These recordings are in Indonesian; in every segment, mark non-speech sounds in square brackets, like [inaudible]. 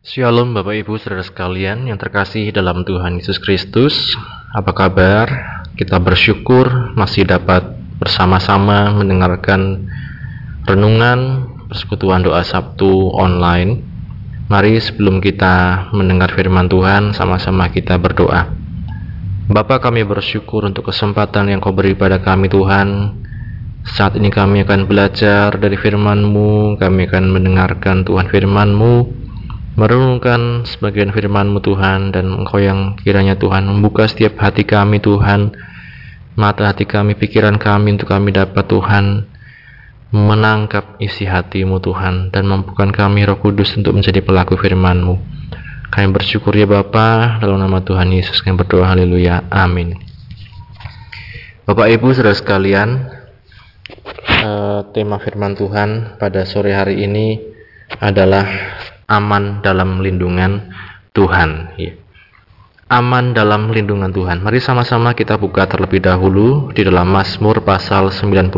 Shalom Bapak Ibu Saudara sekalian yang terkasih dalam Tuhan Yesus Kristus. Apa kabar? Kita bersyukur masih dapat bersama-sama mendengarkan renungan persekutuan doa Sabtu online. Mari sebelum kita mendengar firman Tuhan sama-sama kita berdoa. Bapa kami bersyukur untuk kesempatan yang kau beri pada kami Tuhan saat ini kami akan belajar dari firman-Mu, kami akan mendengarkan Tuhan firman-Mu, merenungkan sebagian firman-Mu Tuhan dan Engkau yang kiranya Tuhan membuka setiap hati kami Tuhan mata hati kami, pikiran kami untuk kami dapat Tuhan menangkap isi hatimu Tuhan dan mampukan kami roh kudus untuk menjadi pelaku firman-Mu. Kami bersyukur ya Bapa dalam nama Tuhan Yesus kami berdoa. Haleluya. Amin. Bapak Ibu saudara sekalian eh, tema firman Tuhan pada sore hari ini adalah aman dalam lindungan Tuhan. Ya. Aman dalam lindungan Tuhan. Mari sama-sama kita buka terlebih dahulu di dalam Mazmur pasal 91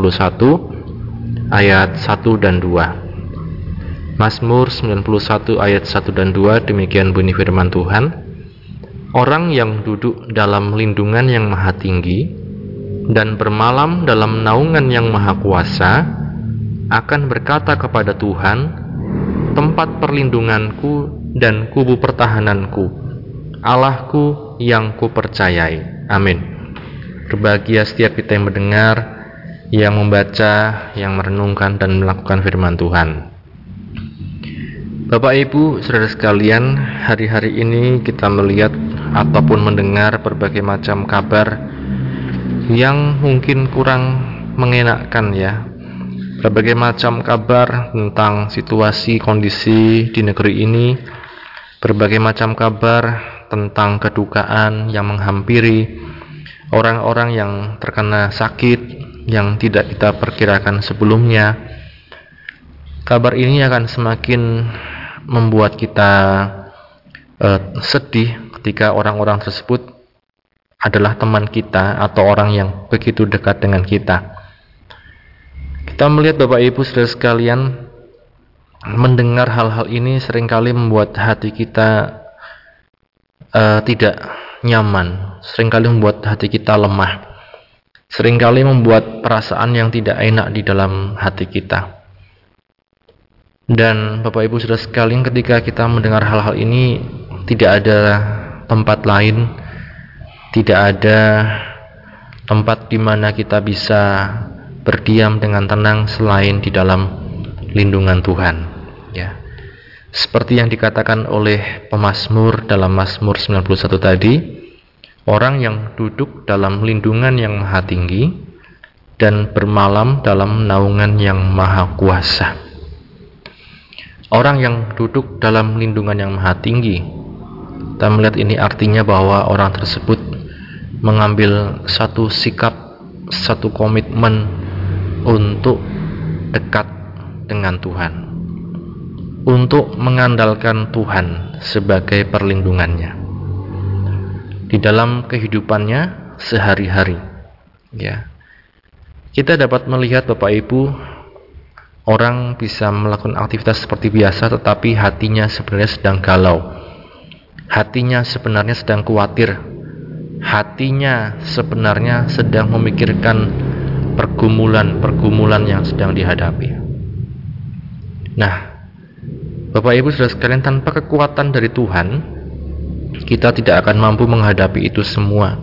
ayat 1 dan 2. Mazmur 91 ayat 1 dan 2 demikian bunyi firman Tuhan. Orang yang duduk dalam lindungan yang maha tinggi dan bermalam dalam naungan yang maha kuasa akan berkata kepada Tuhan, tempat perlindunganku dan kubu pertahananku, Allahku yang kupercayai. Amin. Berbahagia setiap kita yang mendengar, yang membaca, yang merenungkan dan melakukan firman Tuhan. Bapak Ibu, saudara sekalian, hari-hari ini kita melihat ataupun mendengar berbagai macam kabar yang mungkin kurang mengenakkan ya berbagai macam kabar tentang situasi kondisi di negeri ini, berbagai macam kabar tentang kedukaan yang menghampiri orang-orang yang terkena sakit yang tidak kita perkirakan sebelumnya. Kabar ini akan semakin membuat kita uh, sedih ketika orang-orang tersebut adalah teman kita atau orang yang begitu dekat dengan kita. Kita melihat Bapak Ibu saudara sekalian mendengar hal-hal ini sering kali membuat hati kita uh, tidak nyaman, sering kali membuat hati kita lemah, sering kali membuat perasaan yang tidak enak di dalam hati kita. Dan Bapak Ibu saudara sekalian ketika kita mendengar hal-hal ini tidak ada tempat lain, tidak ada tempat di mana kita bisa berdiam dengan tenang selain di dalam lindungan Tuhan ya. Seperti yang dikatakan oleh pemazmur dalam Mazmur 91 tadi orang yang duduk dalam lindungan yang maha tinggi dan bermalam dalam naungan yang maha kuasa. Orang yang duduk dalam lindungan yang maha tinggi kita melihat ini artinya bahwa orang tersebut mengambil satu sikap satu komitmen untuk dekat dengan Tuhan, untuk mengandalkan Tuhan sebagai perlindungannya di dalam kehidupannya sehari-hari. Ya, kita dapat melihat Bapak Ibu orang bisa melakukan aktivitas seperti biasa, tetapi hatinya sebenarnya sedang galau, hatinya sebenarnya sedang khawatir, hatinya sebenarnya sedang memikirkan pergumulan-pergumulan yang sedang dihadapi. Nah, Bapak Ibu sudah sekalian tanpa kekuatan dari Tuhan, kita tidak akan mampu menghadapi itu semua.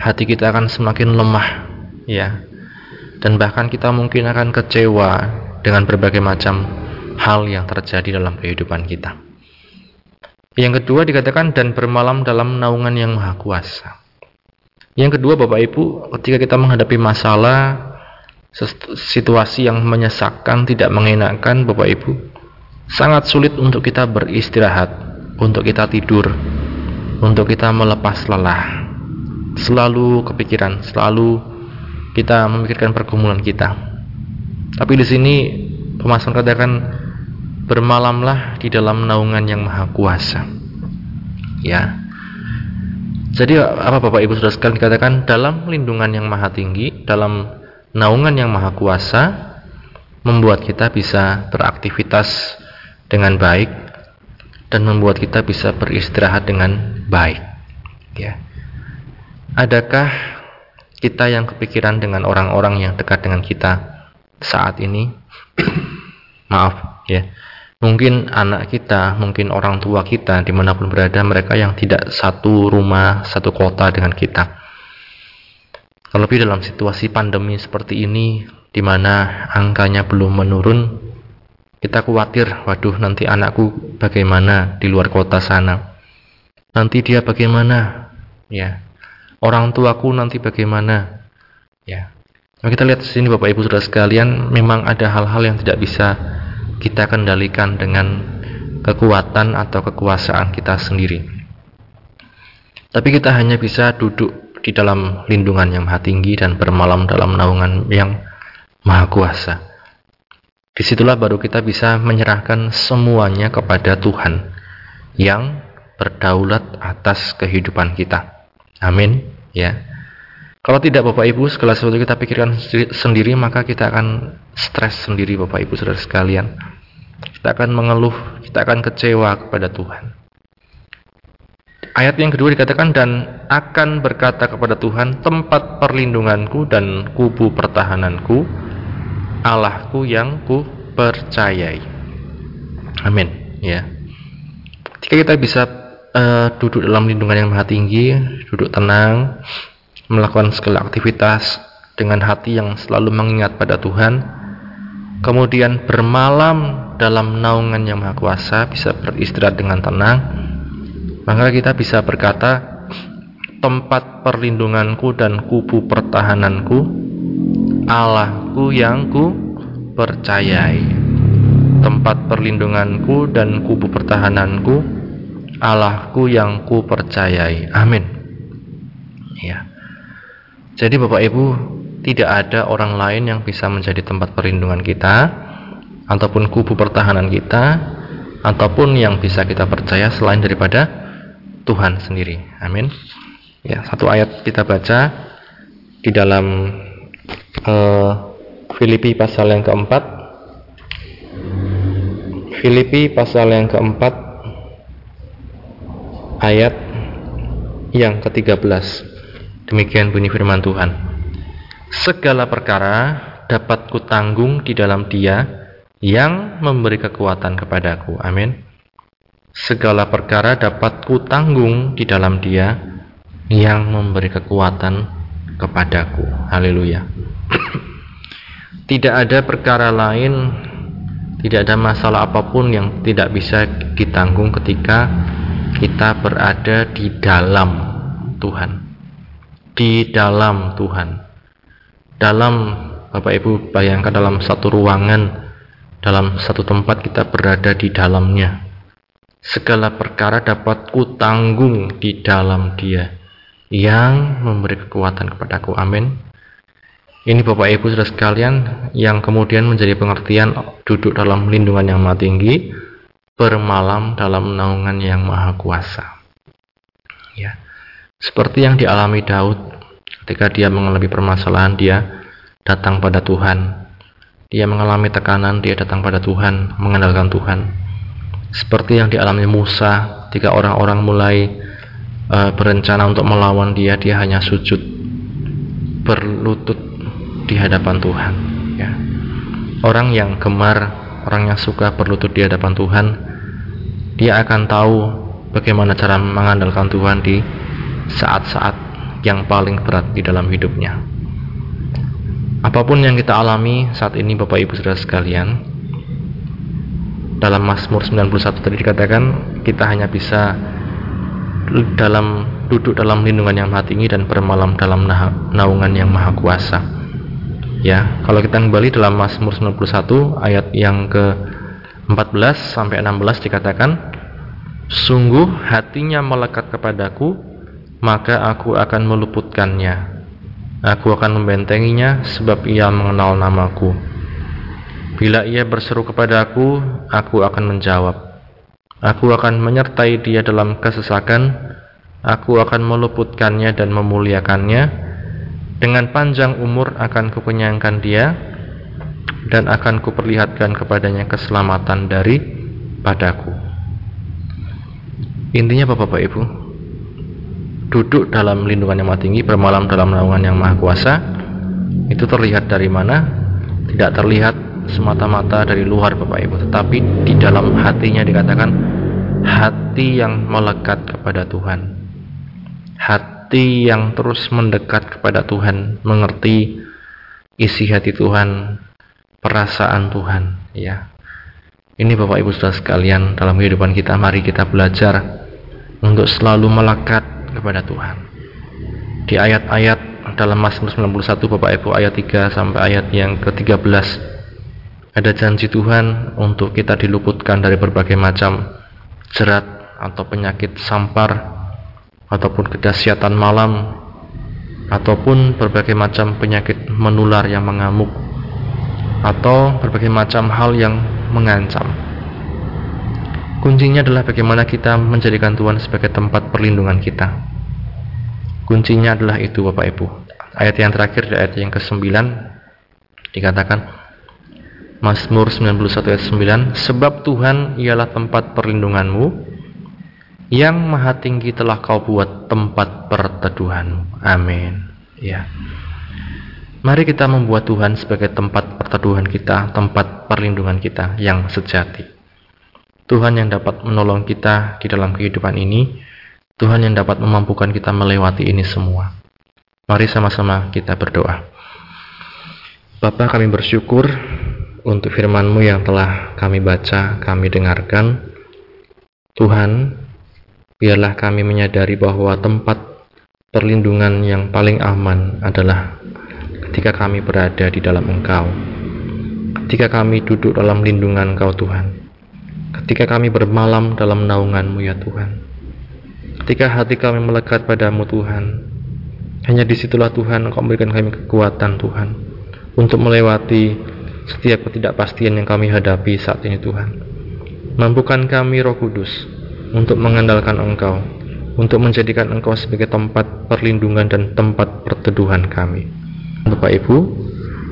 Hati kita akan semakin lemah, ya. Dan bahkan kita mungkin akan kecewa dengan berbagai macam hal yang terjadi dalam kehidupan kita. Yang kedua dikatakan dan bermalam dalam naungan yang maha kuasa. Yang kedua Bapak Ibu, ketika kita menghadapi masalah, situasi yang menyesakkan, tidak mengenakan Bapak Ibu, sangat sulit untuk kita beristirahat, untuk kita tidur, untuk kita melepas lelah. Selalu kepikiran, selalu kita memikirkan pergumulan kita. Tapi di sini pemasan katakan bermalamlah di dalam naungan yang maha kuasa. Ya, jadi apa Bapak Ibu sudah sekalian dikatakan dalam lindungan yang maha tinggi, dalam naungan yang maha kuasa membuat kita bisa beraktivitas dengan baik, dan membuat kita bisa beristirahat dengan baik. Ya. Adakah kita yang kepikiran dengan orang-orang yang dekat dengan kita saat ini? [clears throat] Maaf, ya. Mungkin anak kita, mungkin orang tua kita di mana pun berada, mereka yang tidak satu rumah, satu kota dengan kita. Terlebih dalam situasi pandemi seperti ini, di mana angkanya belum menurun, kita khawatir, waduh nanti anakku bagaimana di luar kota sana. Nanti dia bagaimana? Ya. Orang tuaku nanti bagaimana? Ya. Kita lihat di sini Bapak Ibu Saudara sekalian, memang ada hal-hal yang tidak bisa kita kendalikan dengan kekuatan atau kekuasaan kita sendiri. Tapi kita hanya bisa duduk di dalam lindungan yang maha tinggi dan bermalam dalam naungan yang maha kuasa. Di situlah baru kita bisa menyerahkan semuanya kepada Tuhan yang berdaulat atas kehidupan kita. Amin. Ya. Kalau tidak Bapak Ibu, segala sesuatu kita pikirkan sendiri, maka kita akan stres sendiri Bapak Ibu saudara sekalian. Kita akan mengeluh, kita akan kecewa kepada Tuhan. Ayat yang kedua dikatakan dan akan berkata kepada Tuhan tempat perlindunganku dan kubu pertahananku Allahku yang ku percayai. Amin. Ya. Jika kita bisa uh, duduk dalam lindungan yang maha tinggi, duduk tenang, melakukan segala aktivitas dengan hati yang selalu mengingat pada Tuhan, kemudian bermalam dalam naungan yang maha kuasa, bisa beristirahat dengan tenang, maka kita bisa berkata, tempat perlindunganku dan kubu pertahananku Allahku yang ku percayai. Tempat perlindunganku dan kubu pertahananku Allahku yang ku percayai. Amin. Ya jadi Bapak Ibu tidak ada orang lain yang bisa menjadi tempat perlindungan kita ataupun kubu pertahanan kita ataupun yang bisa kita percaya selain daripada Tuhan sendiri. Amin. Ya satu ayat kita baca di dalam uh, Filipi pasal yang keempat. Filipi pasal yang keempat ayat yang ke-13 demikian bunyi firman Tuhan segala perkara dapat kutanggung di dalam dia yang memberi kekuatan kepadaku amin segala perkara dapat kutanggung di dalam dia yang memberi kekuatan kepadaku. Haleluya. [clears throat] tidak ada perkara lain, tidak ada masalah apa pun yang tidak bisa ditanggung ketika kita berada di dalam Tuhan. Di dalam Tuhan. Dalam Bapak Ibu bayangkan dalam satu ruangan, dalam satu tempat kita berada di dalamnya. Segala perkara dapat kutanggung di dalam Dia yang memberi kekuatan kepadaku. Amin. Ini Bapak Ibu Saudara sekalian yang kemudian menjadi pengertian duduk dalam lindungan yang maha tinggi, bermalam dalam naungan yang maha kuasa. Ya. Seperti yang dialami Daud ketika dia mengalami permasalahan, dia datang pada Tuhan. Dia mengalami tekanan, dia datang pada Tuhan, mengandalkan Tuhan. Seperti yang dialami Musa ketika orang-orang mulai uh, berencana untuk melawan dia, dia hanya sujud berlutut di hadapan Tuhan. Ya. Orang yang gemar, orang yang suka berlutut di hadapan Tuhan, dia akan tahu bagaimana cara mengandalkan Tuhan di saat-saat yang paling berat di dalam hidupnya. Apa pun yang kita alami saat ini Bapak Ibu Saudara sekalian, dalam Mazmur 91 tadi dikatakan kita hanya bisa dalam duduk dalam lindungan yang maha tinggi dan bermalam dalam naungan yang maha kuasa. Ya, kalau kita kembali dalam Mazmur 91 ayat yang ke 14 sampai 16 dikatakan, Sungguh hatinya melekat kepadaku, maka aku akan meluputkannya. Aku akan membentenginya sebab ia mengenal namaku. Bila ia berseru kepadaku, aku akan menjawab. Aku akan menyertai dia dalam kesesakan, aku akan meluputkannya dan memuliakannya. Dengan panjang umur akan kukenyangkan dia, dan akan kuperlihatkan kepadanya keselamatan dari padaku. Intinya apa Bapak Ibu? Duduk dalam lindungan yang maha tinggi, bermalam dalam naungan yang maha kuasa, itu terlihat dari mana? Tidak terlihat semata-mata dari luar Bapak Ibu, tetapi di dalam hatinya dikatakan hati yang melekat kepada Tuhan. Hati yang terus mendekat kepada Tuhan, mengerti isi hati Tuhan, perasaan Tuhan, ya. Ini Bapak Ibu Saudara sekalian, dalam kehidupan kita mari kita belajar untuk selalu melekat kepada Tuhan. Di ayat-ayat dalam Mazmur 91 Bapak Ibu ayat 3 sampai ayat yang ke-13 ada janji Tuhan untuk kita diluputkan dari berbagai macam jerat atau penyakit sampar ataupun kedahsyatan malam ataupun berbagai macam penyakit menular yang mengamuk atau berbagai macam hal yang mengancam. Kuncinya adalah bagaimana kita menjadikan Tuhan sebagai tempat perlindungan kita. Kuncinya adalah itu Bapak Ibu. Ayat yang terakhir di ayat yang ke-9 dikatakan Mazmur 91 ayat 9 Sebab Tuhan ialah tempat perlindunganmu Yang maha tinggi telah kau buat tempat perteduhanmu Amin Ya Mari kita membuat Tuhan sebagai tempat perteduhan kita, tempat perlindungan kita yang sejati. Tuhan yang dapat menolong kita di dalam kehidupan ini, Tuhan yang dapat memampukan kita melewati ini semua. Mari sama-sama kita berdoa. Bapa kami bersyukur untuk firman-Mu yang telah kami baca, kami dengarkan. Tuhan, biarlah kami menyadari bahwa tempat perlindungan yang paling aman adalah ketika kami berada di dalam Engkau, ketika kami duduk dalam lindungan Engkau Tuhan, ketika kami bermalam dalam naungan-Mu ya Tuhan, ketika hati kami melekat padamu Tuhan, hanya di situlah Tuhan Engkau memberikan kami kekuatan Tuhan, untuk melewati setiap ketidakpastian yang kami hadapi saat ini Tuhan. Mampukan kami Roh Kudus untuk mengandalkan Engkau, untuk menjadikan Engkau sebagai tempat perlindungan dan tempat perteduhan kami. Bapak Ibu,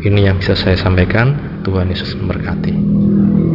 ini yang bisa saya sampaikan. Tuhan Yesus memberkati.